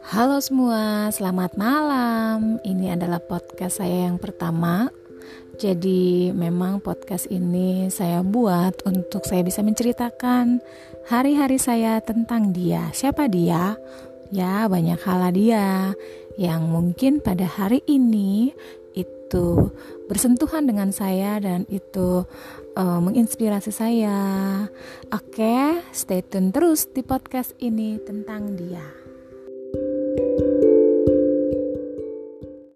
Halo semua, selamat malam. Ini adalah podcast saya yang pertama. Jadi, memang podcast ini saya buat untuk saya bisa menceritakan hari-hari saya tentang dia. Siapa dia? Ya, banyak hal dia yang mungkin pada hari ini itu bersentuhan dengan saya dan itu uh, menginspirasi saya. Oke, stay tune terus di podcast ini tentang dia.